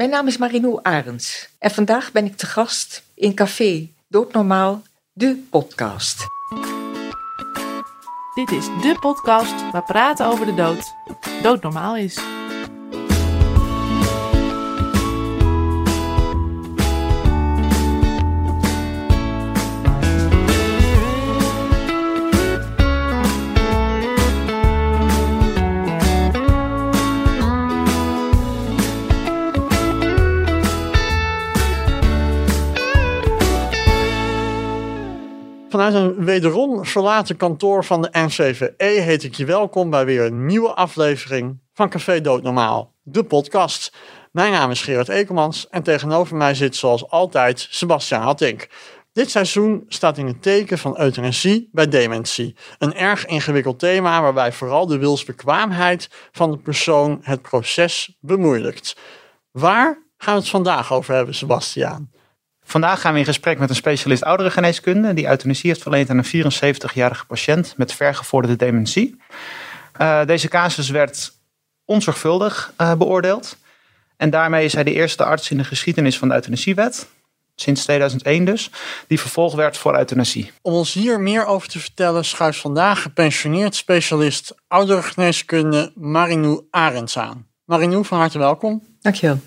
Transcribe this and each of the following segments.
Mijn naam is Marinou Arends en vandaag ben ik te gast in Café Doodnormaal, de podcast. Dit is de podcast waar praten over de dood doodnormaal is. Vanuit een wederom verlaten kantoor van de NCVE heet ik je welkom bij weer een nieuwe aflevering van Café Doodnormaal, de podcast. Mijn naam is Gerard Ekelmans en tegenover mij zit zoals altijd Sebastian Hattink. Dit seizoen staat in het teken van euthanasie bij dementie. Een erg ingewikkeld thema waarbij vooral de wilsbekwaamheid van de persoon het proces bemoeilijkt. Waar gaan we het vandaag over hebben, Sebastian? Vandaag gaan we in gesprek met een specialist ouderengeneeskunde die euthanasie heeft verleend aan een 74-jarige patiënt met vergevorderde dementie. Uh, deze casus werd onzorgvuldig uh, beoordeeld en daarmee is hij de eerste arts in de geschiedenis van de euthanasiewet, sinds 2001 dus, die vervolgd werd voor euthanasie. Om ons hier meer over te vertellen schuift vandaag gepensioneerd specialist ouderengeneeskunde Marinou Arends aan. Marinou, van harte welkom. Dankjewel.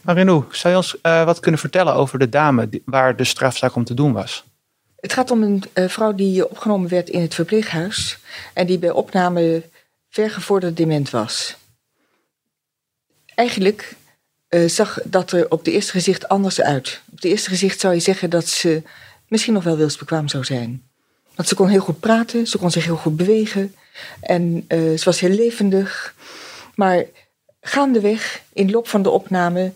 Marinou, zou je ons uh, wat kunnen vertellen over de dame waar de strafzaak om te doen was? Het gaat om een uh, vrouw die opgenomen werd in het verpleeghuis en die bij opname vergevorderd dement was. Eigenlijk zag dat er op de eerste gezicht anders uit. Op de eerste gezicht zou je zeggen dat ze misschien nog wel wilsbekwaam zou zijn. Want ze kon heel goed praten, ze kon zich heel goed bewegen en ze was heel levendig. Maar gaandeweg, in de loop van de opname,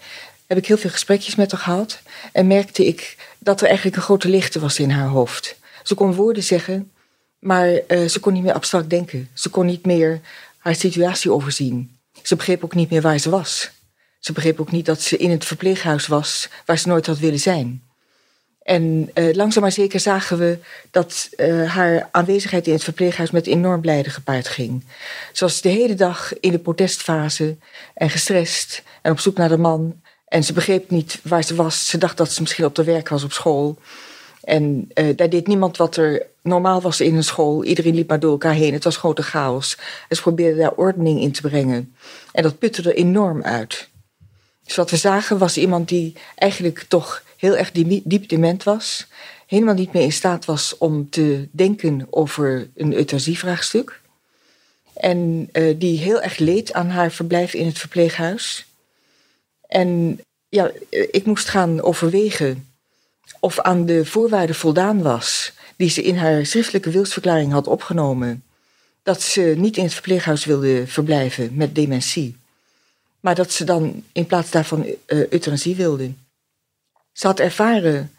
heb ik heel veel gesprekjes met haar gehad. En merkte ik dat er eigenlijk een grote leegte was in haar hoofd. Ze kon woorden zeggen, maar uh, ze kon niet meer abstract denken. Ze kon niet meer haar situatie overzien. Ze begreep ook niet meer waar ze was. Ze begreep ook niet dat ze in het verpleeghuis was waar ze nooit had willen zijn. En uh, langzaam maar zeker zagen we dat uh, haar aanwezigheid in het verpleeghuis met enorm lijden gepaard ging. Ze was de hele dag in de protestfase en gestrest en op zoek naar de man. En ze begreep niet waar ze was. Ze dacht dat ze misschien op de werk was op school. En uh, daar deed niemand wat er normaal was in een school. Iedereen liep maar door elkaar heen. Het was grote chaos. En ze probeerde daar ordening in te brengen. En dat putte er enorm uit. Dus wat we zagen was iemand die eigenlijk toch heel erg diep dement was. Helemaal niet meer in staat was om te denken over een euthanasievraagstuk. En uh, die heel erg leed aan haar verblijf in het verpleeghuis. En ja, ik moest gaan overwegen of aan de voorwaarden voldaan was die ze in haar schriftelijke wilsverklaring had opgenomen. Dat ze niet in het verpleeghuis wilde verblijven met dementie. Maar dat ze dan in plaats daarvan uh, euthanasie wilde. Ze had ervaren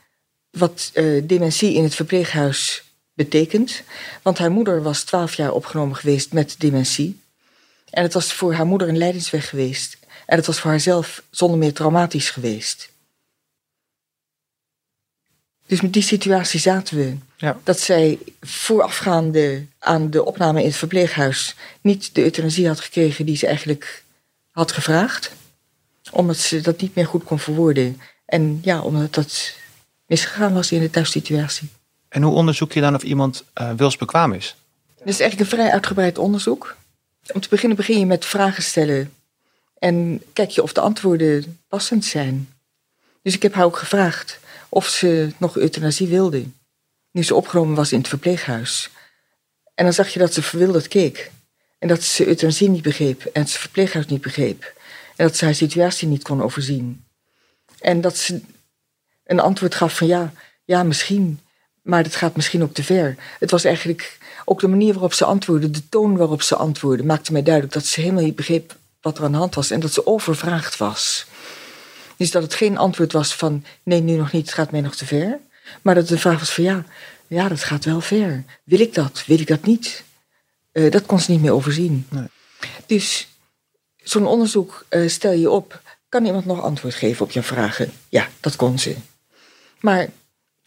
wat uh, dementie in het verpleeghuis betekent. Want haar moeder was twaalf jaar opgenomen geweest met dementie. En het was voor haar moeder een leidingsweg geweest. En het was voor haarzelf zonder meer traumatisch geweest. Dus met die situatie zaten we. Ja. Dat zij voorafgaande aan de opname in het verpleeghuis niet de euthanasie had gekregen die ze eigenlijk had gevraagd. Omdat ze dat niet meer goed kon verwoorden. En ja, omdat dat misgegaan was in de thuissituatie. En hoe onderzoek je dan of iemand uh, wilsbekwaam is? Dat is eigenlijk een vrij uitgebreid onderzoek. Om te beginnen begin je met vragen stellen. En kijk je of de antwoorden passend zijn. Dus ik heb haar ook gevraagd of ze nog euthanasie wilde. Nu ze opgenomen was in het verpleeghuis. En dan zag je dat ze verwilderd keek. En dat ze euthanasie niet begreep. En het verpleeghuis niet begreep. En dat ze haar situatie niet kon overzien. En dat ze een antwoord gaf van ja, ja, misschien. Maar dat gaat misschien ook te ver. Het was eigenlijk ook de manier waarop ze antwoordde, de toon waarop ze antwoordde, maakte mij duidelijk dat ze helemaal niet begreep wat er aan de hand was en dat ze overvraagd was. Dus dat het geen antwoord was van nee, nu nog niet, het gaat mij nog te ver. Maar dat de vraag was van ja, ja, dat gaat wel ver. Wil ik dat? Wil ik dat niet? Uh, dat kon ze niet meer overzien. Nee. Dus zo'n onderzoek uh, stel je op kan iemand nog antwoord geven op je vragen? Ja, dat kon ze. Maar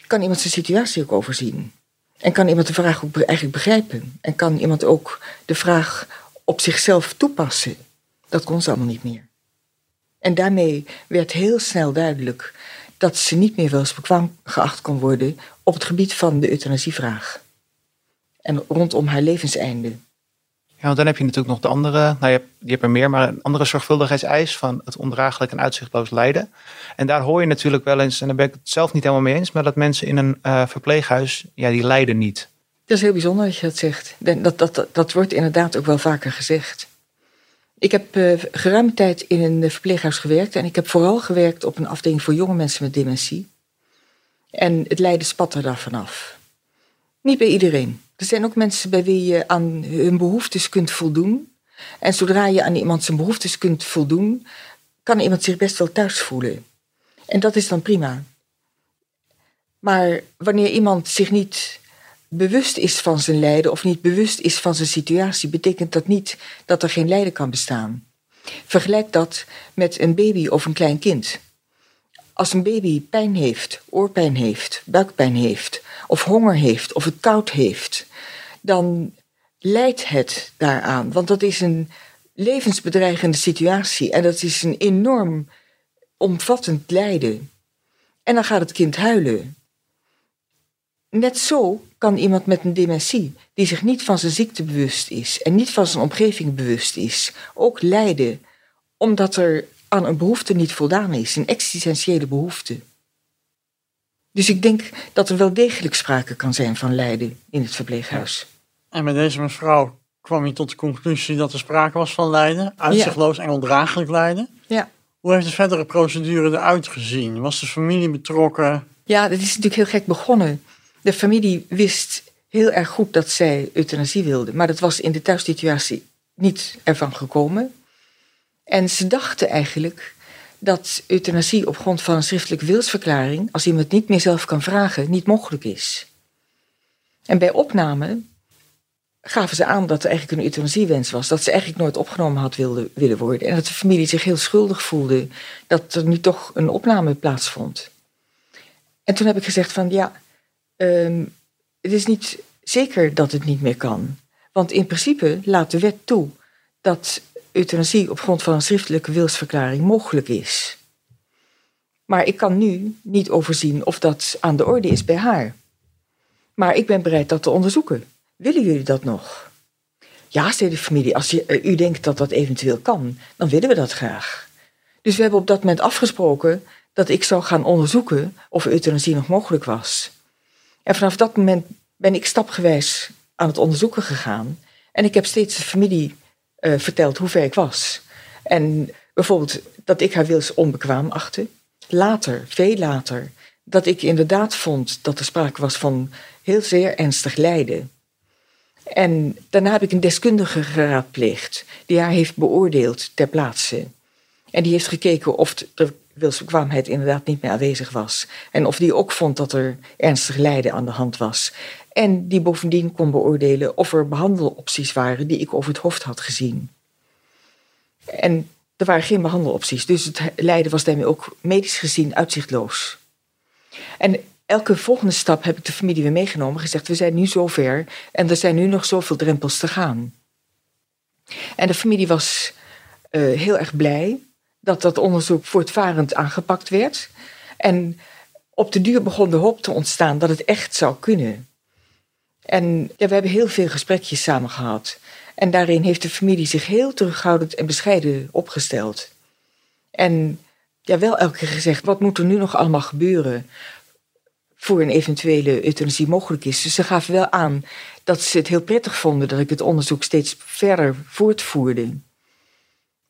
kan iemand zijn situatie ook overzien? En kan iemand de vraag ook eigenlijk begrijpen? En kan iemand ook de vraag op zichzelf toepassen? Dat kon ze allemaal niet meer. En daarmee werd heel snel duidelijk dat ze niet meer wel eens bekwaam geacht kon worden op het gebied van de euthanasievraag. En rondom haar levenseinde. Ja, want dan heb je natuurlijk nog de andere, nou je hebt, hebt er meer, maar een andere zorgvuldigheidseis van het ondraaglijk en uitzichtloos lijden. En daar hoor je natuurlijk wel eens, en daar ben ik het zelf niet helemaal mee eens, maar dat mensen in een uh, verpleeghuis, ja, die lijden niet. Dat is heel bijzonder dat je dat zegt. Dat, dat, dat, dat wordt inderdaad ook wel vaker gezegd. Ik heb uh, geruime tijd in een verpleeghuis gewerkt en ik heb vooral gewerkt op een afdeling voor jonge mensen met dementie. En het lijden spat er daar vanaf. Niet bij iedereen. Er zijn ook mensen bij wie je aan hun behoeftes kunt voldoen. En zodra je aan iemand zijn behoeftes kunt voldoen, kan iemand zich best wel thuis voelen. En dat is dan prima. Maar wanneer iemand zich niet bewust is van zijn lijden of niet bewust is van zijn situatie, betekent dat niet dat er geen lijden kan bestaan. Vergelijk dat met een baby of een klein kind. Als een baby pijn heeft, oorpijn heeft, buikpijn heeft, of honger heeft, of het koud heeft, dan leidt het daaraan. Want dat is een levensbedreigende situatie en dat is een enorm omvattend lijden. En dan gaat het kind huilen. Net zo kan iemand met een dementie, die zich niet van zijn ziekte bewust is en niet van zijn omgeving bewust is, ook lijden omdat er aan een behoefte niet voldaan is, een existentiële behoefte. Dus ik denk dat er wel degelijk sprake kan zijn van lijden in het verpleeghuis. En met deze mevrouw kwam je tot de conclusie dat er sprake was van lijden, uitzichtloos en ondraaglijk lijden. Ja. Hoe heeft de verdere procedure eruit gezien? Was de familie betrokken? Ja, dat is natuurlijk heel gek begonnen. De familie wist heel erg goed dat zij euthanasie wilde, maar dat was in de thuissituatie niet ervan gekomen. En ze dachten eigenlijk dat euthanasie op grond van een schriftelijke wilsverklaring, als iemand niet meer zelf kan vragen, niet mogelijk is. En bij opname gaven ze aan dat er eigenlijk een euthanasiewens was, dat ze eigenlijk nooit opgenomen had wilde, willen worden en dat de familie zich heel schuldig voelde dat er nu toch een opname plaatsvond. En toen heb ik gezegd van ja, um, het is niet zeker dat het niet meer kan. Want in principe laat de wet toe dat euthanasie op grond van een schriftelijke wilsverklaring mogelijk is. Maar ik kan nu niet overzien of dat aan de orde is bij haar. Maar ik ben bereid dat te onderzoeken. Willen jullie dat nog? Ja, zei de familie, als je, uh, u denkt dat dat eventueel kan, dan willen we dat graag. Dus we hebben op dat moment afgesproken dat ik zou gaan onderzoeken of euthanasie nog mogelijk was. En vanaf dat moment ben ik stapgewijs aan het onderzoeken gegaan. En ik heb steeds de familie uh, verteld hoe ver ik was. En bijvoorbeeld dat ik haar wils onbekwaam achtte. Later, veel later, dat ik inderdaad vond dat er sprake was van heel zeer ernstig lijden. En daarna heb ik een deskundige geraadpleegd die haar heeft beoordeeld ter plaatse. En die heeft gekeken of de wilsbekwaamheid inderdaad niet meer aanwezig was. En of die ook vond dat er ernstig lijden aan de hand was. En die bovendien kon beoordelen of er behandelopties waren die ik over het hoofd had gezien. En er waren geen behandelopties, dus het lijden was daarmee ook medisch gezien uitzichtloos. En elke volgende stap heb ik de familie weer meegenomen, gezegd: we zijn nu zover en er zijn nu nog zoveel drempels te gaan. En de familie was uh, heel erg blij dat dat onderzoek voortvarend aangepakt werd. En op de duur begon de hoop te ontstaan dat het echt zou kunnen. En we hebben heel veel gesprekjes samen gehad. En daarin heeft de familie zich heel terughoudend en bescheiden opgesteld. En ja, wel elke keer gezegd, wat moet er nu nog allemaal gebeuren voor een eventuele euthanasie mogelijk is. Dus ze gaven wel aan dat ze het heel prettig vonden dat ik het onderzoek steeds verder voortvoerde.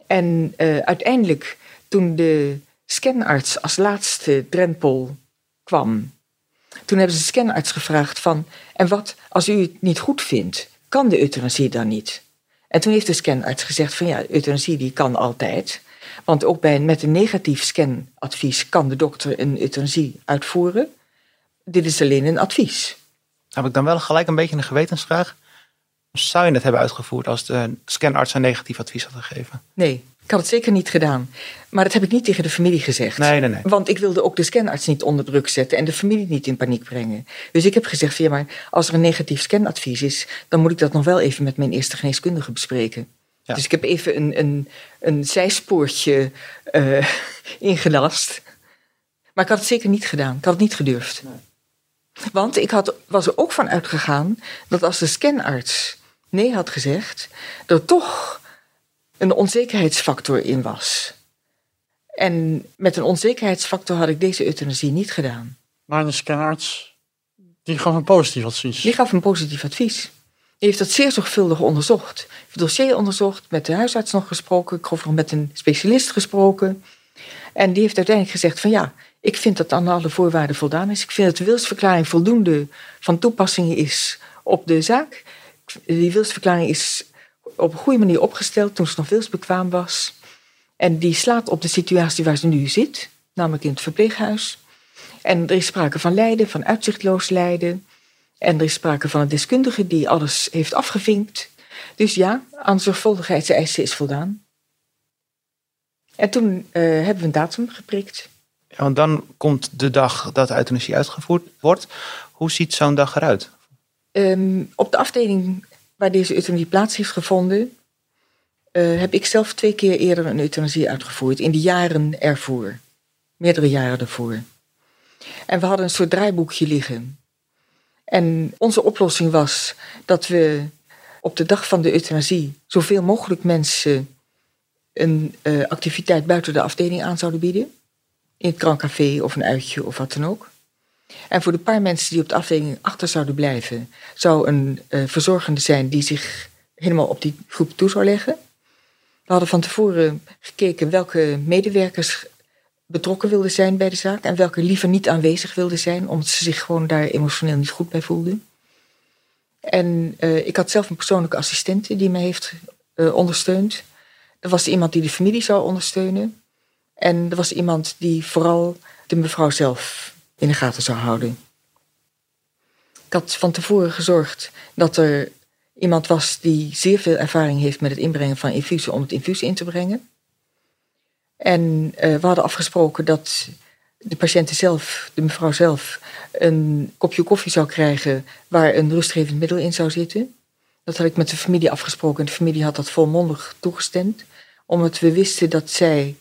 En uh, uiteindelijk, toen de scanarts als laatste drempel kwam, toen hebben ze de scanarts gevraagd van, en wat als u het niet goed vindt, kan de euthanasie dan niet? En toen heeft de scanarts gezegd van ja, euthanasie die kan altijd. Want ook bij, met een negatief scanadvies kan de dokter een euthanasie uitvoeren. Dit is alleen een advies. Heb ik dan wel gelijk een beetje een gewetensvraag? Zou je het hebben uitgevoerd als de scanarts een negatief advies had gegeven? Nee, ik had het zeker niet gedaan. Maar dat heb ik niet tegen de familie gezegd. Nee, nee, nee. Want ik wilde ook de scanarts niet onder druk zetten en de familie niet in paniek brengen. Dus ik heb gezegd: ja, maar als er een negatief scanadvies is, dan moet ik dat nog wel even met mijn eerste geneeskundige bespreken. Ja. Dus ik heb even een, een, een zijspoortje eh, ingelast. Maar ik had het zeker niet gedaan. Ik had het niet gedurfd. Want ik had, was er ook van uitgegaan dat als de scanarts nee had gezegd, er toch een onzekerheidsfactor in was. En met een onzekerheidsfactor had ik deze euthanasie niet gedaan. Maar de scanarts, die gaf een positief advies. Die gaf een positief advies. Die heeft dat zeer zorgvuldig onderzocht. Heeft het dossier onderzocht, met de huisarts nog gesproken. Ik geloof nog met een specialist gesproken. En die heeft uiteindelijk gezegd van ja, ik vind dat aan alle voorwaarden voldaan is. Ik vind dat de wilsverklaring voldoende van toepassing is op de zaak. Die wilsverklaring is op een goede manier opgesteld toen ze nog wilsbekwaam was. En die slaat op de situatie waar ze nu zit, namelijk in het verpleeghuis. En er is sprake van lijden, van uitzichtloos lijden. En er is sprake van een deskundige die alles heeft afgevinkt. Dus ja, aan zorgvuldigheidseisen is voldaan. En toen eh, hebben we een datum geprikt. Ja, want dan komt de dag dat de euthanasie uitgevoerd wordt. Hoe ziet zo'n dag eruit? Ehm, op de afdeling waar deze euthanasie plaats heeft gevonden, eh, heb ik zelf twee keer eerder een euthanasie uitgevoerd. In de jaren ervoor. Meerdere jaren ervoor. En we hadden een soort draaiboekje liggen. En onze oplossing was dat we op de dag van de euthanasie zoveel mogelijk mensen een eh, activiteit buiten de afdeling aan zouden bieden. In het krancafé of een uitje of wat dan ook. En voor de paar mensen die op de afdeling achter zouden blijven, zou een eh, verzorgende zijn die zich helemaal op die groep toe zou leggen. We hadden van tevoren gekeken welke medewerkers betrokken wilden zijn bij de zaak en welke liever niet aanwezig wilden zijn, omdat ze zich gewoon daar emotioneel niet goed bij voelden. En eh, ik had zelf een persoonlijke assistente die me heeft eh, ondersteund. Er was iemand die de familie zou ondersteunen. En er was iemand die vooral de mevrouw zelf in de gaten zou houden. Ik had van tevoren gezorgd dat er iemand was die zeer veel ervaring heeft met het inbrengen van infusen om het infuus in te brengen. En eh, we hadden afgesproken dat de patiënten zelf, de mevrouw zelf, een kopje koffie zou krijgen waar een rustgevend middel in zou zitten. Dat had ik met de familie afgesproken en de familie had dat volmondig toegestemd. Omdat we wisten dat zij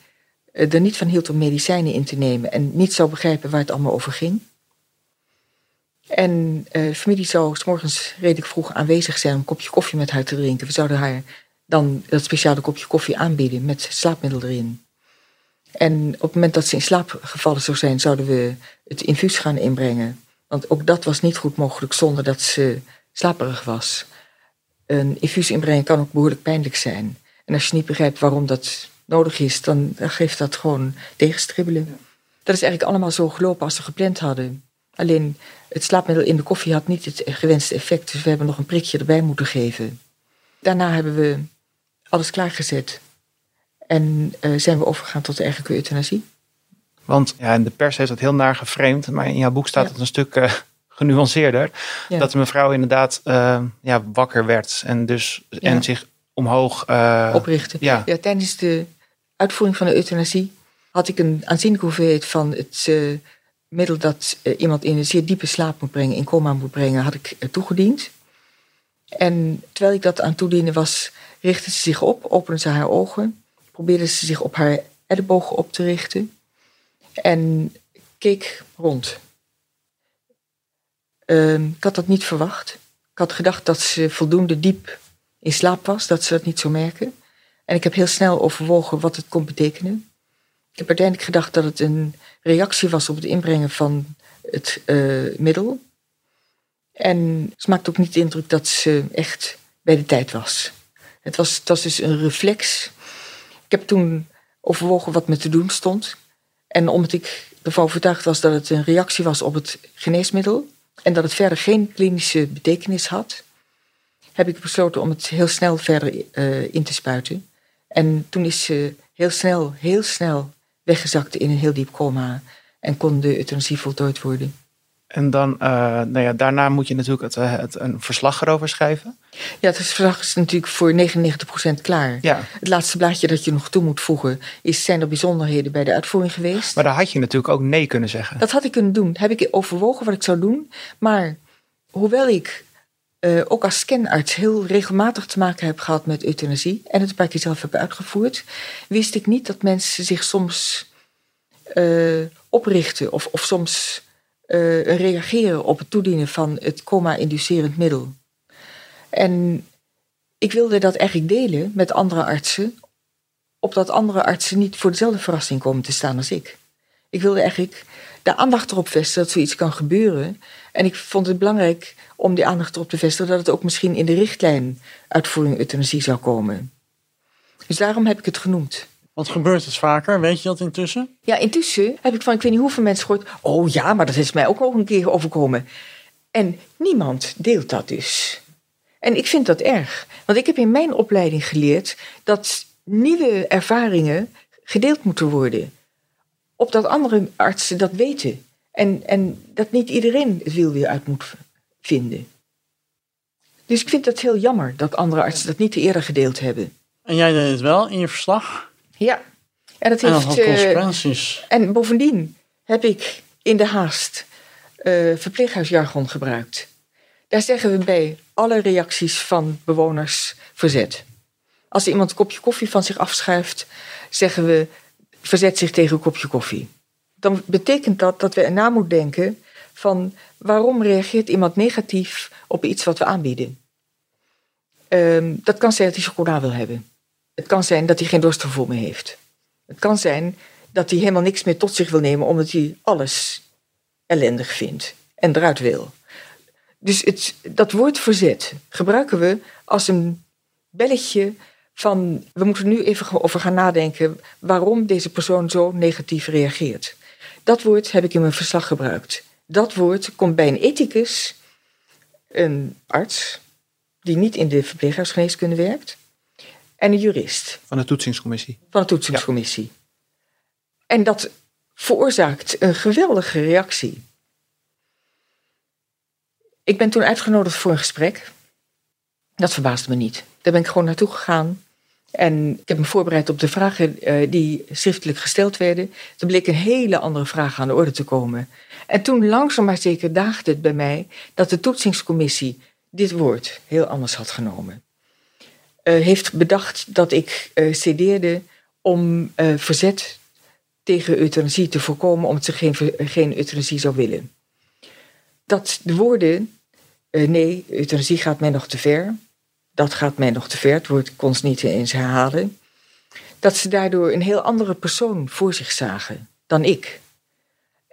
er niet van hield om medicijnen in te nemen en niet zou begrijpen waar het allemaal over ging. En eh, familie zou s morgens redelijk vroeg aanwezig zijn om een kopje koffie met haar te drinken. We zouden haar dan dat speciale kopje koffie aanbieden met slaapmiddel erin. En op het moment dat ze in slaap gevallen zou zijn, zouden we het infuus gaan inbrengen. Want ook dat was niet goed mogelijk zonder dat ze slaperig was. Een infuus inbrengen kan ook behoorlijk pijnlijk zijn. En als je niet begrijpt waarom dat nodig is, dan geeft dat gewoon tegenstribbelen. Dat is eigenlijk allemaal zo gelopen als we gepland hadden. Alleen het slaapmiddel in de koffie had niet het gewenste effect, dus we hebben nog een prikje erbij moeten geven. Daarna hebben we alles klaargezet en uh, zijn we overgegaan tot de eigenlijke euthanasie. Want ja, in de pers heeft dat heel naar geframed, maar in jouw boek staat Ja. het een stuk eh, genuanceerder. Ja. Dat de mevrouw inderdaad eh, ja, wakker werd en, dus, Ja. en zich omhoog... eh, Oprichten. ja. Ja, tijdens de uitvoering van de euthanasie had ik een aanzienlijke hoeveelheid van het eh, middel dat eh, iemand in een zeer diepe slaap moet brengen, in coma moet brengen, had ik eh, toegediend. En terwijl ik dat aan toedienen was, richtte ze zich op, opende ze haar ogen, probeerde ze zich op haar ellebogen op te richten en keek rond. Ehm, ik had dat niet verwacht. Ik had gedacht dat ze voldoende diep in slaap was, dat ze dat niet zou merken. En ik heb heel snel overwogen wat het kon betekenen. Ik heb uiteindelijk gedacht dat het een reactie was op het inbrengen van het eh, middel. En ze maakte ook niet de indruk dat ze echt bij de tijd was. Het was, het was dus een reflex. Ik heb toen overwogen wat me te doen stond. En omdat ik ervan overtuigd was dat het een reactie was op het geneesmiddel en dat het verder geen klinische betekenis had, heb ik besloten om het heel snel verder eh, in te spuiten. En toen is ze heel snel, heel snel weggezakt in een heel diep coma en kon de euthanasie voltooid worden. En dan, eh, nou ja, daarna moet je natuurlijk het, eh, het, een verslag erover schrijven. Ja, het verslag is natuurlijk voor 99% klaar. Ja, Het laatste blaadje dat je nog toe moet voegen is, zijn er bijzonderheden bij de uitvoering geweest. maar daar had je natuurlijk ook nee kunnen zeggen. Dat had ik kunnen doen. Heb ik overwogen wat ik zou doen. Maar hoewel ik eh, ook als scanarts heel regelmatig te maken heb gehad met euthanasie en het een paar keer zelf heb uitgevoerd, wist ik niet dat mensen zich soms eh, oprichten of, of soms eh, reageren op het toedienen van het coma-inducerend middel. En ik wilde dat eigenlijk delen met andere artsen, opdat andere artsen niet voor dezelfde verrassing komen te staan als ik. Ik wilde eigenlijk de aandacht erop vestigen dat zoiets kan gebeuren. En ik vond het belangrijk om die aandacht erop te vestigen dat het ook misschien in de richtlijn uitvoering euthanasie zou komen. Dus daarom heb ik het genoemd. Wat gebeurt het vaker? Weet je dat intussen? Ja, intussen heb ik van ik weet niet hoeveel mensen gehoord. Oh ja, maar dat is mij ook nog een keer overkomen. En niemand deelt dat dus. En ik vind dat erg. Want ik heb in mijn opleiding geleerd dat nieuwe ervaringen gedeeld moeten worden. Opdat andere artsen dat weten. En, en dat niet iedereen het wiel weer uit moet vinden. Dus ik vind het heel jammer dat andere artsen dat niet eerder gedeeld hebben. En jij deed het wel in je verslag? Ja. En dat En dat heeft. had eh, consequenties. en bovendien heb ik in de haast eh, verpleeghuisjargon gebruikt. Daar zeggen we bij alle reacties van bewoners verzet. Als iemand een kopje koffie van zich afschuift, zeggen we verzet zich tegen een kopje koffie. Dan betekent dat dat we erna moeten denken van waarom reageert iemand negatief op iets wat we aanbieden. Ehm, dat kan zijn dat hij chocola wil hebben. Het kan zijn dat hij geen dorstgevoel meer heeft. Het kan zijn dat hij helemaal niks meer tot zich wil nemen omdat hij alles ellendig vindt en eruit wil. Dus het, dat woord verzet gebruiken we als een belletje van we moeten nu even over gaan nadenken waarom deze persoon zo negatief reageert. Dat woord heb ik in mijn verslag gebruikt. Dat woord komt bij een ethicus, een arts die niet in de verpleeghuisgeneeskunde werkt, en een jurist Van de toetsingscommissie. van de toetsingscommissie. En dat veroorzaakt een geweldige reactie. Ik ben toen uitgenodigd voor een gesprek. Dat verbaasde me niet. Daar ben ik gewoon naartoe gegaan. En ik heb me voorbereid op de vragen eh, die schriftelijk gesteld werden. Er bleek een hele andere vraag aan de orde te komen. En toen langzaam maar zeker daagde het bij mij dat de toetsingscommissie dit woord heel anders had genomen. Eh, heeft bedacht dat ik eh cedeerde om eh, verzet tegen euthanasie te voorkomen, omdat ze geen, geen euthanasie zou willen. Dat de woorden, nee, euthanasie gaat mij nog te ver, dat gaat mij nog te ver, het kon ze niet eens herhalen, dat ze daardoor een heel andere persoon voor zich zagen dan ik.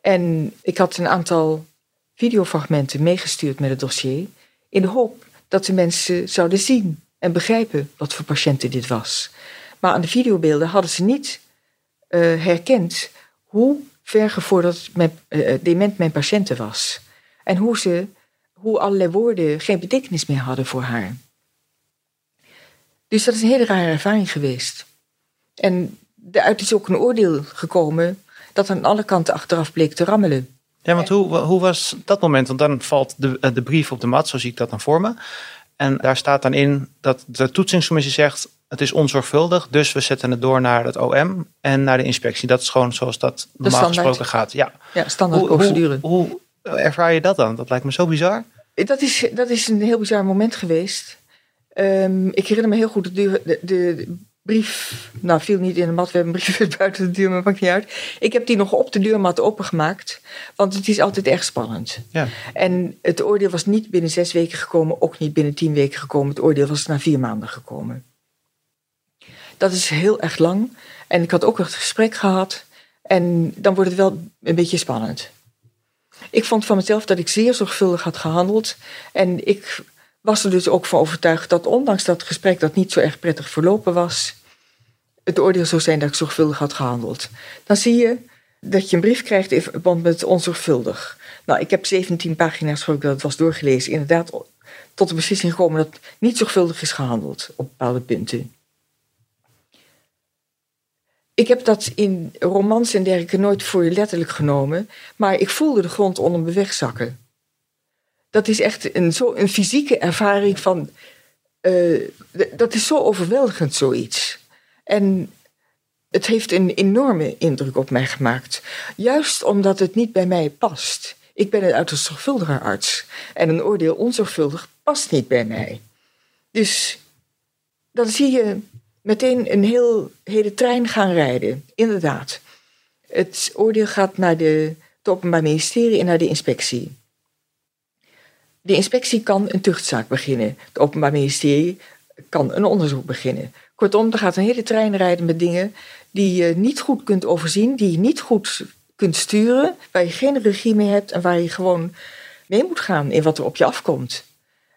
En ik had een aantal videofragmenten meegestuurd met het dossier, in de hoop dat de mensen zouden zien en begrijpen wat voor patiënten dit was. Maar aan de videobeelden hadden ze niet eh, herkend hoe vergevorderd mijn, eh, eh, dement mijn patiënten was. En hoe, ze, hoe allerlei woorden geen betekenis meer hadden voor haar. Dus dat is een hele rare ervaring geweest. En daaruit is ook een oordeel gekomen dat aan alle kanten achteraf bleek te rammelen. Ja, want hoe, hoe was dat moment? Want dan valt de, eh, de brief op de mat, zo zie ik dat dan voor me. En daar staat dan in dat de toetsingscommissie zegt... het is onzorgvuldig, dus we zetten het door naar het OM en naar de inspectie. Dat is gewoon zoals dat normaal gesproken gaat. Ja. Ja, standaard Hoe, hoe, procedure. hoe ervaar je dat dan? Dat lijkt me zo bizar. Dat is, dat is een heel bizar moment geweest. Ehm, ik herinner me heel goed de, de, de brief. Nou, viel niet in de mat. We hebben een brief buiten de deur, maar maakt niet uit. Ik heb die nog op de deurmat opengemaakt. Want het is altijd erg spannend. Ja. En het oordeel was niet binnen zes weken gekomen, ook niet binnen tien weken gekomen. Het oordeel was na vier maanden gekomen. Dat is heel erg lang. En ik had ook het gesprek gehad. En dan wordt het wel een beetje spannend. Ik vond van mezelf dat ik zeer zorgvuldig had gehandeld. En ik was er dus ook van overtuigd dat ondanks dat gesprek dat niet zo erg prettig verlopen was, het oordeel zou zijn dat ik zorgvuldig had gehandeld. Dan zie je dat je een brief krijgt in verband met onzorgvuldig. Nou, ik heb 17 pagina's, geloof ik dat het was doorgelezen, inderdaad tot de beslissing gekomen dat niet zorgvuldig is gehandeld op bepaalde punten. Ik heb dat in romans en dergelijke nooit voor je letterlijk genomen, maar ik voelde de grond onder me wegzakken. Dat is echt een, zo, een fysieke ervaring van. eh, dat is zo overweldigend, zoiets. En het heeft een enorme indruk op mij gemaakt. Juist omdat het niet bij mij past. Ik ben een uiterst zorgvuldige arts. En een oordeel onzorgvuldig past niet bij mij. Dus dan zie je meteen een heel, hele trein gaan rijden. Inderdaad. Het oordeel gaat naar de, het Openbaar Ministerie en naar de inspectie. De inspectie kan een tuchtzaak beginnen. Het Openbaar Ministerie kan een onderzoek beginnen. Kortom, er gaat een hele trein rijden met dingen die je niet goed kunt overzien, die je niet goed kunt sturen, waar je geen regie mee hebt en waar je gewoon mee moet gaan in wat er op je afkomt.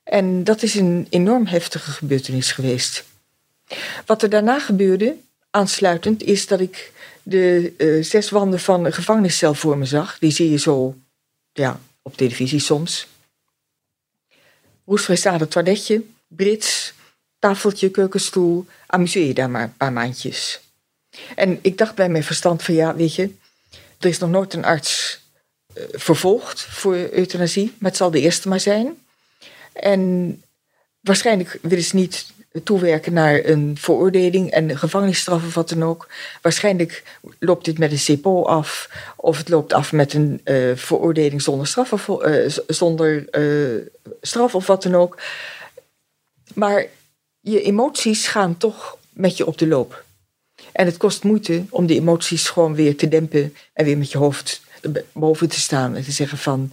En dat is een enorm heftige gebeurtenis geweest. Wat er daarna gebeurde, aansluitend, is dat ik de uh, zes wanden van een gevangeniscel voor me zag. Die zie je zo ja, op televisie soms. Roestvrijstade toiletje, brits, tafeltje, keukenstoel. Amuseer je daar maar een paar maandjes. En ik dacht bij mijn verstand van ja, weet je, er is nog nooit een arts uh, vervolgd voor euthanasie, maar het zal de eerste maar zijn. En waarschijnlijk willen ze niet toewerken naar een veroordeling en gevangenisstraf of wat dan ook. Waarschijnlijk loopt dit met een CPO af, of het loopt af met een uh, veroordeling zonder straf of, uh, zonder uh, straf of wat dan ook. Maar je emoties gaan toch met je op de loop. En het kost moeite om die emoties gewoon weer te dempen en weer met je hoofd boven te staan en te zeggen van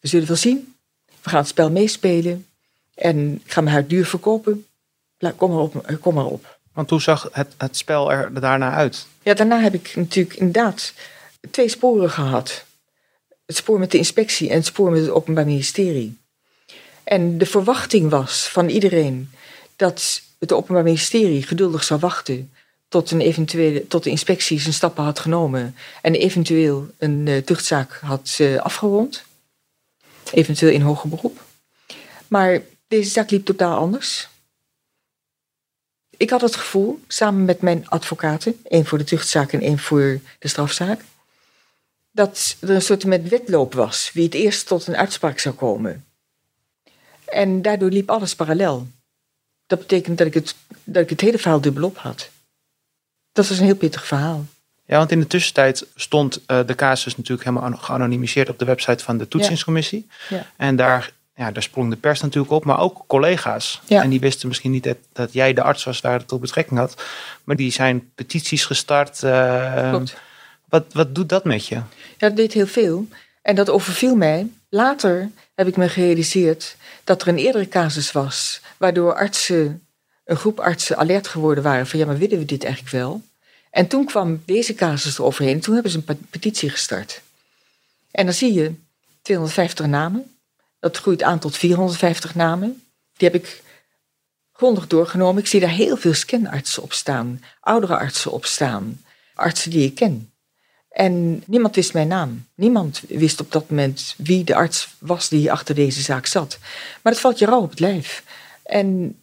we zullen wel zien, we gaan het spel meespelen en ik ga mijn huid duur verkopen. Kom maar op. Kom maar op. Want hoe zag het, het spel er daarna uit? Ja, daarna heb ik natuurlijk inderdaad twee sporen gehad. Het spoor met de inspectie en het spoor met het Openbaar Ministerie. En de verwachting was van iedereen dat het Openbaar Ministerie geduldig zou wachten tot, een eventuele, tot de inspectie zijn stappen had genomen en eventueel een uh, tuchtzaak had uh, afgerond. Eventueel in hoger beroep. Maar deze zaak liep totaal anders. Ik had het gevoel, samen met mijn advocaten, één voor de tuchtzaak en één voor de strafzaak, dat er een soort met wedloop was wie het eerst tot een uitspraak zou komen. En daardoor liep alles parallel. Dat betekent dat ik het, dat ik het hele verhaal dubbelop had. Dat was een heel pittig verhaal. Ja, want in de tussentijd stond uh, de casus natuurlijk helemaal geanonimiseerd op de website van de toetsingscommissie. Ja. Ja. En daar ja, daar sprong de pers natuurlijk op, maar ook collega's. Ja. En die wisten misschien niet dat, dat, jij de arts was waar het op betrekking had. Maar die zijn petities gestart. Uh, wat, wat doet dat met je? Ja, dat deed heel veel. En dat overviel mij. Later heb ik me gerealiseerd dat er een eerdere casus was. Waardoor artsen, een groep artsen alert geworden waren van ja, maar willen we dit eigenlijk wel? En toen kwam deze casus eroverheen. Toen hebben ze een petitie gestart. En dan zie je 250 namen. Dat groeit aan tot 450 namen. Die heb ik grondig doorgenomen. Ik zie daar heel veel scanartsen op staan, oudere artsen op staan, artsen die ik ken. En niemand wist mijn naam. Niemand wist op dat moment wie de arts was die achter deze zaak zat. Maar het valt je rauw op het lijf. En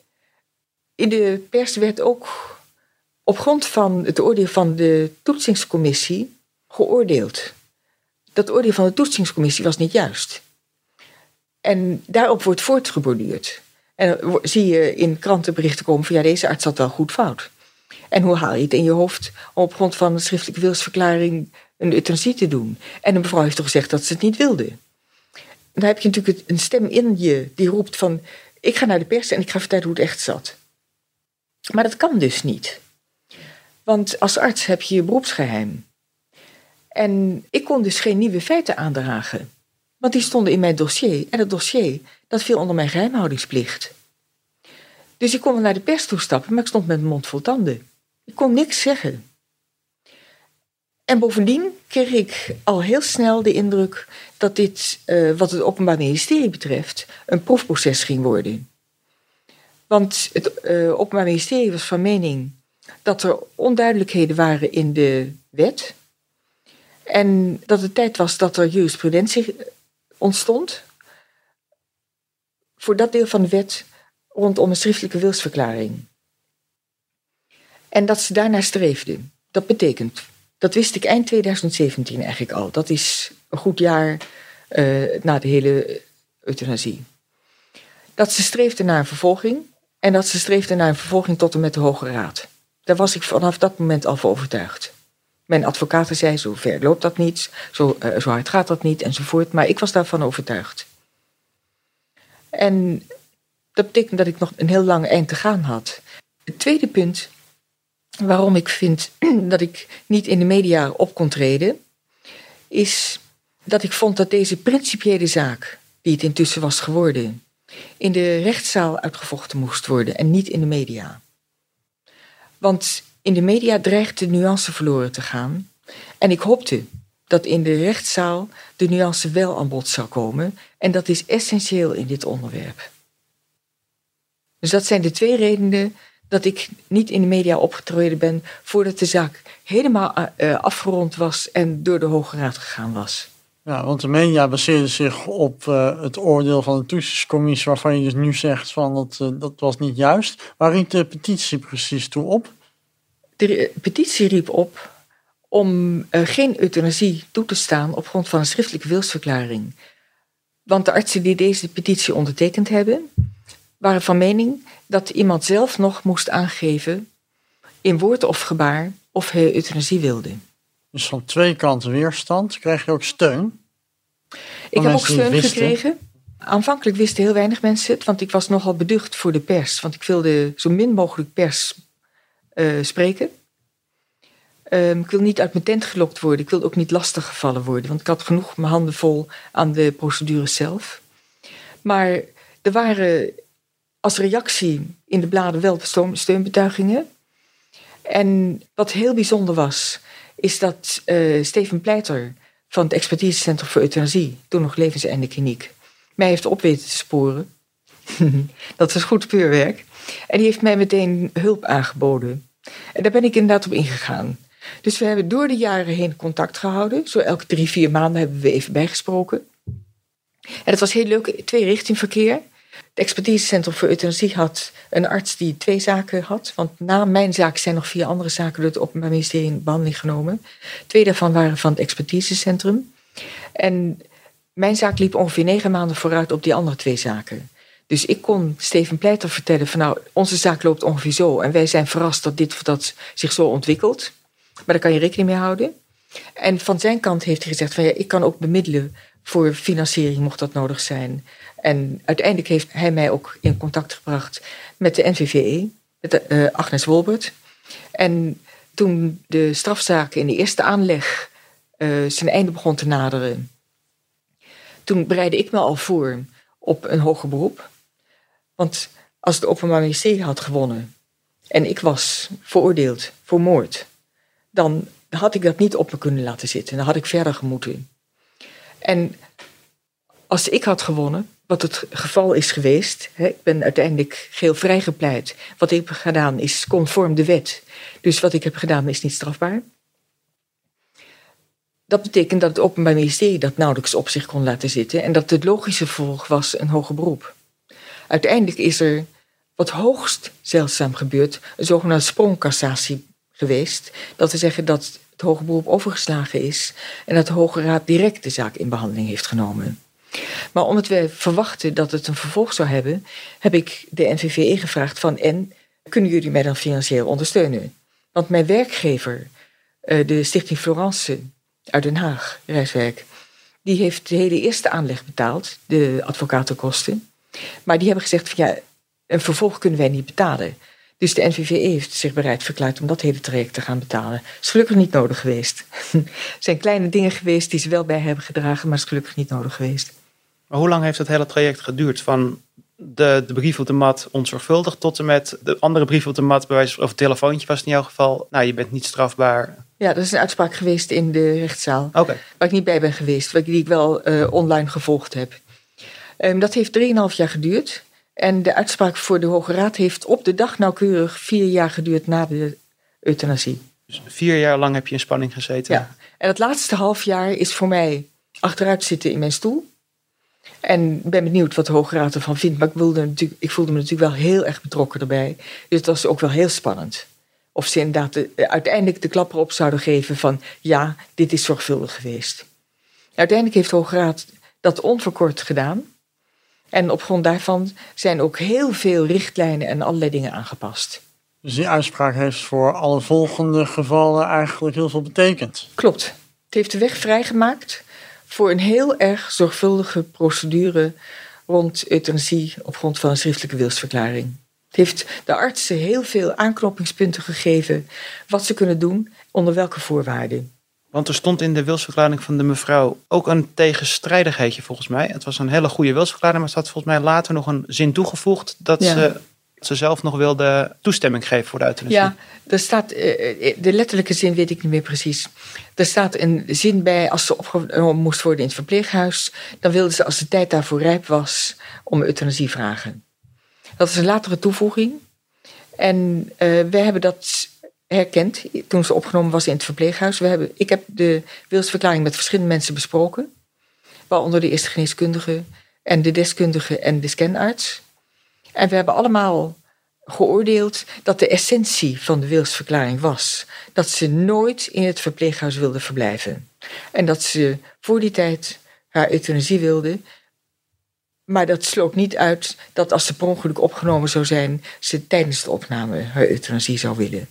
in de pers werd ook op grond van het oordeel van de toetsingscommissie geoordeeld. Dat oordeel van de toetsingscommissie was niet juist. En daarop wordt voortgeborduurd. En zie je in krantenberichten komen van ja, deze arts had wel goed fout. En hoe haal je het in je hoofd om op grond van een schriftelijke wilsverklaring een euthanasie te doen? En een mevrouw heeft toch gezegd dat ze het niet wilde. Dan heb je natuurlijk een stem in je die roept van ik ga naar de pers en ik ga vertellen hoe het echt zat. Maar dat kan dus niet. Want als arts heb je je beroepsgeheim. En ik kon dus geen nieuwe feiten aandragen. Want die stonden in mijn dossier. En het dossier, dat viel onder mijn geheimhoudingsplicht. Dus ik kon naar de pers toestappen, maar ik stond met mijn mond vol tanden. Ik kon niks zeggen. En bovendien kreeg ik al heel snel de indruk dat dit, uh, wat het Openbaar Ministerie betreft, een proefproces ging worden. Want het uh, Openbaar Ministerie was van mening dat er onduidelijkheden waren in de wet. En dat het tijd was dat er jurisprudentie ontstond voor dat deel van de wet rondom een schriftelijke wilsverklaring. En dat ze daarnaar streefden. Dat betekent, dat wist ik eind 2017 eigenlijk al. Dat is een goed jaar uh, na de hele euthanasie. Dat ze streefden naar een vervolging en dat ze streefden naar een vervolging tot en met de Hoge Raad. Daar was ik vanaf dat moment al voor overtuigd. Mijn advocaten zei, zo ver loopt dat niet, zo, uh, zo hard gaat dat niet, enzovoort. Maar ik was daarvan overtuigd. En dat betekent dat ik nog een heel lang eind te gaan had. Het tweede punt waarom ik vind dat ik niet in de media op kon treden, is dat ik vond dat deze principiële zaak, die het intussen was geworden, in de rechtszaal uitgevochten moest worden en niet in de media. Want in de media dreigt de nuance verloren te gaan. En ik hoopte dat in de rechtszaal de nuance wel aan bod zou komen. En dat is essentieel in dit onderwerp. Dus dat zijn de twee redenen dat ik niet in de media opgetreden ben voordat de zaak helemaal uh, afgerond was en door de Hoge Raad gegaan was. Ja, want de media baseerde zich op uh, het oordeel van de toetsingscommissie, waarvan je dus nu zegt van dat, dat was niet juist. Waar riep de petitie precies toe op? De petitie riep op om uh, geen euthanasie toe te staan op grond van een schriftelijke wilsverklaring. Want de artsen die deze petitie ondertekend hebben, waren van mening dat iemand zelf nog moest aangeven, in woord of gebaar, of hij euthanasie wilde. Dus van twee kanten weerstand. Krijg je ook steun? Ik heb ook steun gekregen. Aanvankelijk wisten heel weinig mensen het, want ik was nogal beducht voor de pers. Want ik wilde zo min mogelijk pers uh, spreken. Um, ik wil niet uit mijn tent gelokt worden. Ik wil ook niet lastiggevallen worden. Want ik had genoeg mijn handen vol aan de procedure zelf. Maar er waren als reactie in de bladen wel steunbetuigingen. En wat heel bijzonder was, is dat uh, Steven Pleiter van het Expertisecentrum voor Euthanasie, toen nog Levenseinde Kliniek, mij heeft op weten te sporen. dat was goed speurwerk. En die heeft mij meteen hulp aangeboden. En daar ben ik inderdaad op ingegaan. Dus we hebben door de jaren heen contact gehouden. Zo elke drie, vier maanden hebben we even bijgesproken. En het was heel leuk, twee richting verkeer. Het expertisecentrum voor euthanasie had een arts die twee zaken had. Want na mijn zaak zijn nog vier andere zaken door het Openbaar Ministerie in behandeling genomen. Twee daarvan waren van het expertisecentrum. En mijn zaak liep ongeveer negen maanden vooruit op die andere twee zaken. Dus ik kon Steven Pleiter vertellen van nou, onze zaak loopt ongeveer zo. En wij zijn verrast dat dit dat zich zo ontwikkelt. Maar daar kan je rekening mee houden. En van zijn kant heeft hij gezegd van ja, ik kan ook bemiddelen voor financiering mocht dat nodig zijn. En uiteindelijk heeft hij mij ook in contact gebracht met de NVVE, met uh, Agnes Wolbert. En toen de strafzaak in de eerste aanleg uh, zijn einde begon te naderen, toen bereidde ik me al voor op een hoger beroep. Want als het Openbaar Ministerie had gewonnen en ik was veroordeeld voor moord, dan had ik dat niet op me kunnen laten zitten. Dan had ik verder gemoeten. En als ik had gewonnen, wat het geval is geweest. Hè, ik ben uiteindelijk geheel vrijgepleit. Wat ik heb gedaan is conform de wet. Dus wat ik heb gedaan is niet strafbaar. Dat betekent dat het Openbaar Ministerie dat nauwelijks op zich kon laten zitten en dat het logische vervolg was een hoger beroep. Uiteindelijk is er wat hoogst zeldzaam gebeurd, een zogenaamde sprongcassatie geweest. Dat te zeggen dat het hoger beroep overgeslagen is en dat de Hoge Raad direct de zaak in behandeling heeft genomen. Maar omdat we verwachten dat het een vervolg zou hebben, heb ik de NVVE gevraagd van en kunnen jullie mij dan financieel ondersteunen? Want mijn werkgever, eh, de Stichting Florence uit Den Haag, Reiswerk, die heeft de hele eerste aanleg betaald, de advocatenkosten. Maar die hebben gezegd van ja, een vervolg kunnen wij niet betalen. Dus de NVVE heeft zich bereid verklaard om dat hele traject te gaan betalen. Dat is gelukkig niet nodig geweest. Er zijn kleine dingen geweest die ze wel bij hebben gedragen, maar is gelukkig niet nodig geweest. Maar hoe lang heeft het hele traject geduurd? Van de, de brief op de mat onzorgvuldig tot en met de andere brief op de mat, bij wijze van of telefoontje was het in jouw geval. Nou, je bent niet strafbaar. Ja, dat is een uitspraak geweest in de rechtszaal. Okay. Waar ik niet bij ben geweest, die ik wel uh, online gevolgd heb. Um, dat heeft 3,5 jaar geduurd. En de uitspraak voor de Hoge Raad heeft op de dag nauwkeurig vier jaar geduurd na de euthanasie. Dus vier jaar lang heb je in spanning gezeten? Ja. En het laatste half jaar is voor mij achteruit zitten in mijn stoel. En ben benieuwd wat de Hoge Raad ervan vindt. Maar ik, wilde natuurlijk, ik voelde me natuurlijk wel heel erg betrokken erbij. Dus het was ook wel heel spannend. Of ze inderdaad de, uiteindelijk de klap erop zouden geven van... ja, dit is zorgvuldig geweest. Uiteindelijk heeft de Hoge Raad dat onverkort gedaan. En op grond daarvan zijn ook heel veel richtlijnen en allerlei dingen aangepast. Dus die uitspraak heeft voor alle volgende gevallen eigenlijk heel veel betekend. Klopt. Het heeft de weg vrijgemaakt voor een heel erg zorgvuldige procedure rond euthanasie op grond van een schriftelijke wilsverklaring. Het heeft de artsen heel veel aanknopingspunten gegeven wat ze kunnen doen, onder welke voorwaarden. Want er stond in de wilsverklaring van de mevrouw ook een tegenstrijdigheidje volgens mij. Het was een hele goede wilsverklaring, maar er had volgens mij later nog een zin toegevoegd dat Ja. ze, ze zelf nog wilde toestemming geven voor de euthanasie. Ja, er staat, eh, eh, de letterlijke zin weet ik niet meer precies. Er staat een zin bij als ze opgenomen moest worden in het verpleeghuis. Dan wilde ze, als de tijd daarvoor rijp was, om euthanasie vragen. Dat is een latere toevoeging. En eh wij hebben dat herkend toen ze opgenomen was in het verpleeghuis. We hebben, ik heb de wilsverklaring met verschillende mensen besproken. Waaronder de eerste geneeskundige en de deskundige en de scanarts. En we hebben allemaal geoordeeld dat de essentie van de wilsverklaring was dat ze nooit in het verpleeghuis wilde verblijven. En dat ze voor die tijd haar euthanasie wilde. Maar dat sloot niet uit dat als ze per ongeluk opgenomen zou zijn, ze tijdens de opname haar euthanasie zou willen.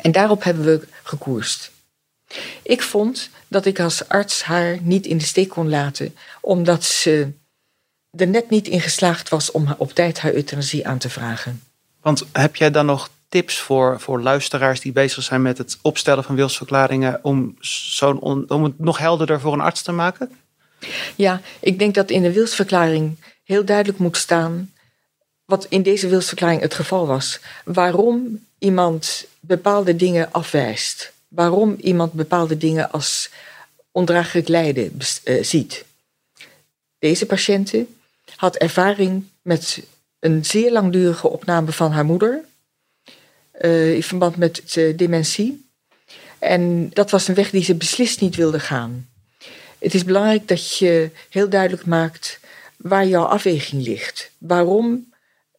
En daarop hebben we gekoerst. Ik vond dat ik als arts haar niet in de steek kon laten, omdat ze er net niet in geslaagd was om op tijd haar euthanasie aan te vragen. Want heb jij dan nog tips voor, voor luisteraars die bezig zijn met het opstellen van wilsverklaringen om, zo'n on- om het nog helderder voor een arts te maken? Ja, ik denk dat in de wilsverklaring heel duidelijk moet staan, wat in deze wilsverklaring het geval was, waarom iemand bepaalde dingen afwijst. Waarom iemand bepaalde dingen als ondraaglijk lijden eh, ziet. Deze patiënte had ervaring met een zeer langdurige opname van haar moeder eh, in verband met eh, dementie. En dat was een weg die ze beslist niet wilde gaan. Het is belangrijk dat je heel duidelijk maakt waar jouw afweging ligt. Waarom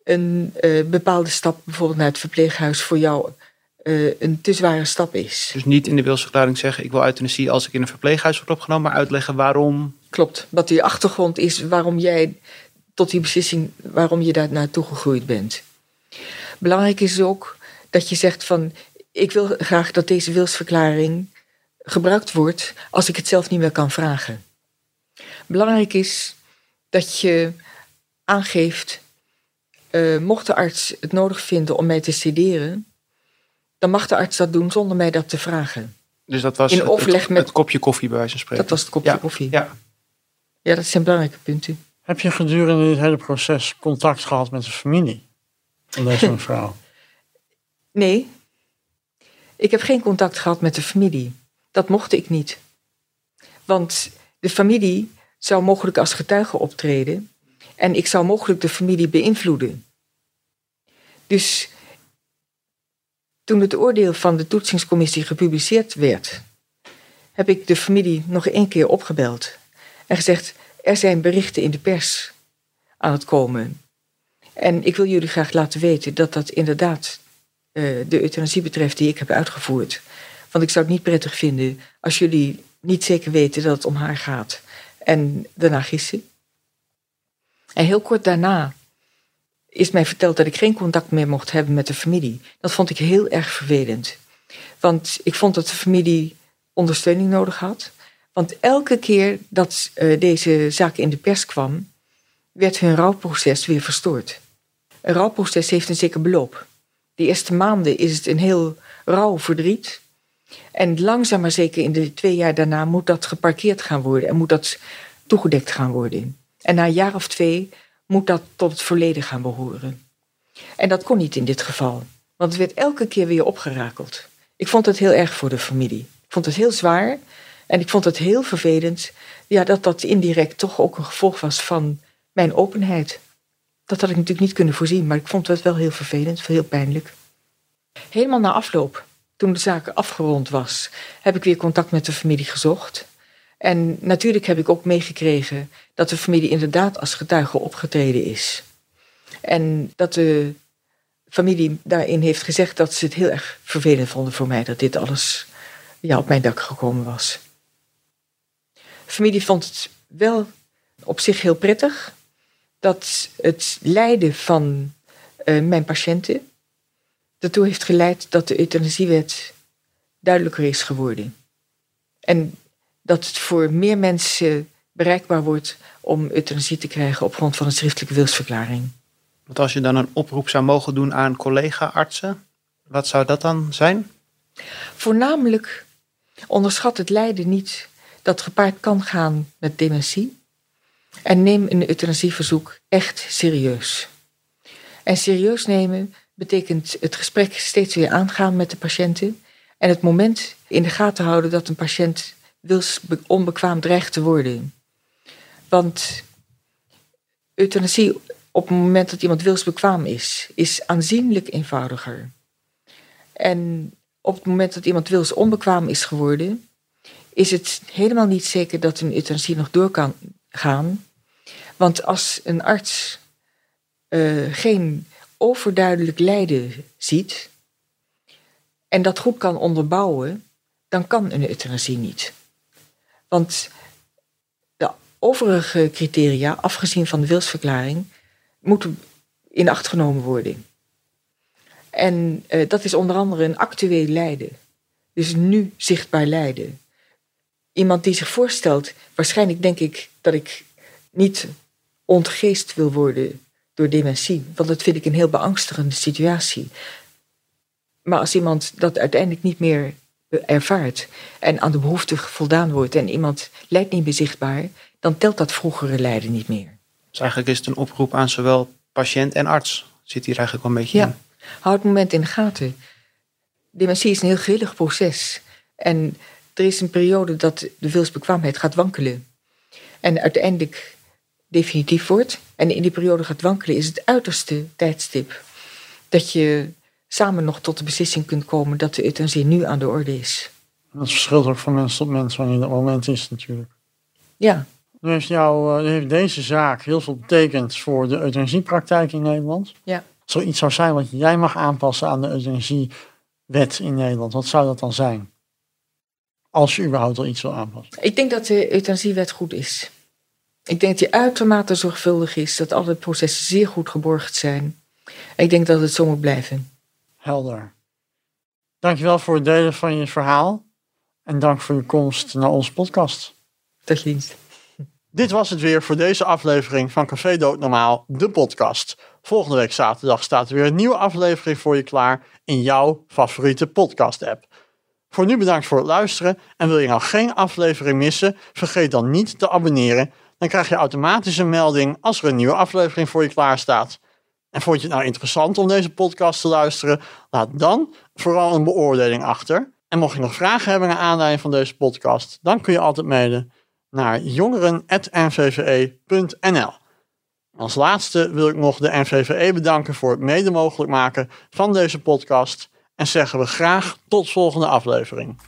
een eh, bepaalde stap, bijvoorbeeld naar het verpleeghuis, voor jou eh, een te zware stap is. Dus niet in de wilsverklaring zeggen ik wil euthanasie als ik in een verpleeghuis word opgenomen, maar uitleggen waarom. Klopt. Wat die achtergrond is waarom jij tot die beslissing, waarom je daar naartoe gegroeid bent. Belangrijk is ook dat je zegt van, ik wil graag dat deze wilsverklaring gebruikt wordt als ik het zelf niet meer kan vragen. Belangrijk is dat je aangeeft, eh, mocht de arts het nodig vinden om mij te sederen, dan mag de arts dat doen zonder mij dat te vragen. Dus dat was In het- overleg het, met- het kopje koffie bij wijze van spreken. Dat was het kopje Ja, koffie. Ja. Ja, dat zijn belangrijke punten. Heb je gedurende dit hele proces contact gehad met de familie van deze mevrouw? Nee, ik heb geen contact gehad met de familie. Dat mocht ik niet. Want de familie zou mogelijk als getuige optreden en ik zou mogelijk de familie beïnvloeden. Dus toen het oordeel van de toetsingscommissie gepubliceerd werd, heb ik de familie nog één keer opgebeld en gezegd: er zijn berichten in de pers aan het komen. En ik wil jullie graag laten weten dat dat inderdaad eh, de euthanasie betreft die ik heb uitgevoerd. Want ik zou het niet prettig vinden als jullie niet zeker weten dat het om haar gaat en daarna gissen. En heel kort daarna is mij verteld dat ik geen contact meer mocht hebben met de familie. Dat vond ik heel erg vervelend. Want ik vond dat de familie ondersteuning nodig had. Want elke keer dat eh, deze zaak in de pers kwam, werd hun rouwproces weer verstoord. Een rouwproces heeft een zeker beloop. De eerste maanden is het een heel rauw verdriet. En langzaam maar zeker in de twee jaar daarna moet dat geparkeerd gaan worden en moet dat toegedekt gaan worden. En na een jaar of twee moet dat tot het verleden gaan behoren. En dat kon niet in dit geval, want het werd elke keer weer opgerakeld. Ik vond het heel erg voor de familie. Ik vond het heel zwaar en ik vond het heel vervelend ja, dat dat indirect toch ook een gevolg was van mijn openheid. Dat had ik natuurlijk niet kunnen voorzien, maar ik vond het wel heel vervelend, heel pijnlijk. Helemaal na afloop, toen de zaak afgerond was, heb ik weer contact met de familie gezocht. En natuurlijk heb ik ook meegekregen dat de familie inderdaad als getuige opgetreden is. En dat de familie daarin heeft gezegd dat ze het heel erg vervelend vonden voor mij dat dit alles ja, op mijn dak gekomen was. De familie vond het wel op zich heel prettig dat het lijden van eh, mijn patiënten daartoe heeft geleid dat de euthanasiewet duidelijker is geworden. En dat het voor meer mensen bereikbaar wordt om euthanasie te krijgen op grond van een schriftelijke wilsverklaring. Want als je dan een oproep zou mogen doen aan collega-artsen, wat zou dat dan zijn? Voornamelijk onderschat het lijden niet dat gepaard kan gaan met dementie. En neem een euthanasieverzoek echt serieus. En serieus nemen betekent het gesprek steeds weer aangaan met de patiënten en het moment in de gaten houden dat een patiënt wils onbekwaam dreigt te worden. Want euthanasie op het moment dat iemand wilsbekwaam is, is aanzienlijk eenvoudiger. En op het moment dat iemand wils onbekwaam is geworden, is het helemaal niet zeker dat een euthanasie nog door kan gaan. Want als een arts uh, geen overduidelijk lijden ziet en dat goed kan onderbouwen, dan kan een euthanasie niet. Want de overige criteria, afgezien van de wilsverklaring, moeten in acht genomen worden. En uh, dat is onder andere een actueel lijden. Dus nu zichtbaar lijden. Iemand die zich voorstelt, waarschijnlijk denk ik dat ik niet ontgeest wil worden door dementie. Want dat vind ik een heel beangstigende situatie. Maar als iemand dat uiteindelijk niet meer ervaart en aan de behoefte voldaan wordt en iemand lijdt niet meer zichtbaar, dan telt dat vroegere lijden niet meer. Dus eigenlijk is het een oproep aan zowel patiënt en arts. Zit hier eigenlijk wel een beetje ja. in. Houd het moment in de gaten. Dementie is een heel grillig proces. En er is een periode dat de wilsbekwaamheid gaat wankelen. En uiteindelijk definitief wordt. En in die periode gaat wankelen is het uiterste tijdstip dat je samen nog tot de beslissing kunt komen dat de euthanasie nu aan de orde is. Dat verschilt ook van mens tot mens wanneer dat moment is natuurlijk. Ja. Nu heeft, jou, nu heeft deze zaak heel veel betekend voor de euthanasiepraktijk in Nederland. Ja. Zoiets zou zijn wat jij mag aanpassen aan de euthanasiewet in Nederland. Wat zou dat dan zijn? Als je überhaupt al iets wil aanpassen. Ik denk dat de euthanasiewet goed is. Ik denk dat die uitermate zorgvuldig is, dat alle processen zeer goed geborgd zijn. Ik denk dat het zo moet blijven. Helder. Dankjewel voor het delen van je verhaal. En dank voor je komst naar onze podcast. Tot dienst. Dit was het weer voor deze aflevering van Café Doodnormaal, de podcast. Volgende week zaterdag staat er weer een nieuwe aflevering voor je klaar in jouw favoriete podcast-app. Voor nu bedankt voor het luisteren en wil je nou geen aflevering missen, vergeet dan niet te abonneren. Dan krijg je automatisch een melding als er een nieuwe aflevering voor je klaar staat. En vond je het nou interessant om deze podcast te luisteren? Laat dan vooral een beoordeling achter. En mocht je nog vragen hebben naar aanleiding van deze podcast, dan kun je altijd mailen naar jongeren.nvve.nl. Als laatste wil ik nog de NVVE bedanken voor het mede mogelijk maken van deze podcast en zeggen we graag tot volgende aflevering.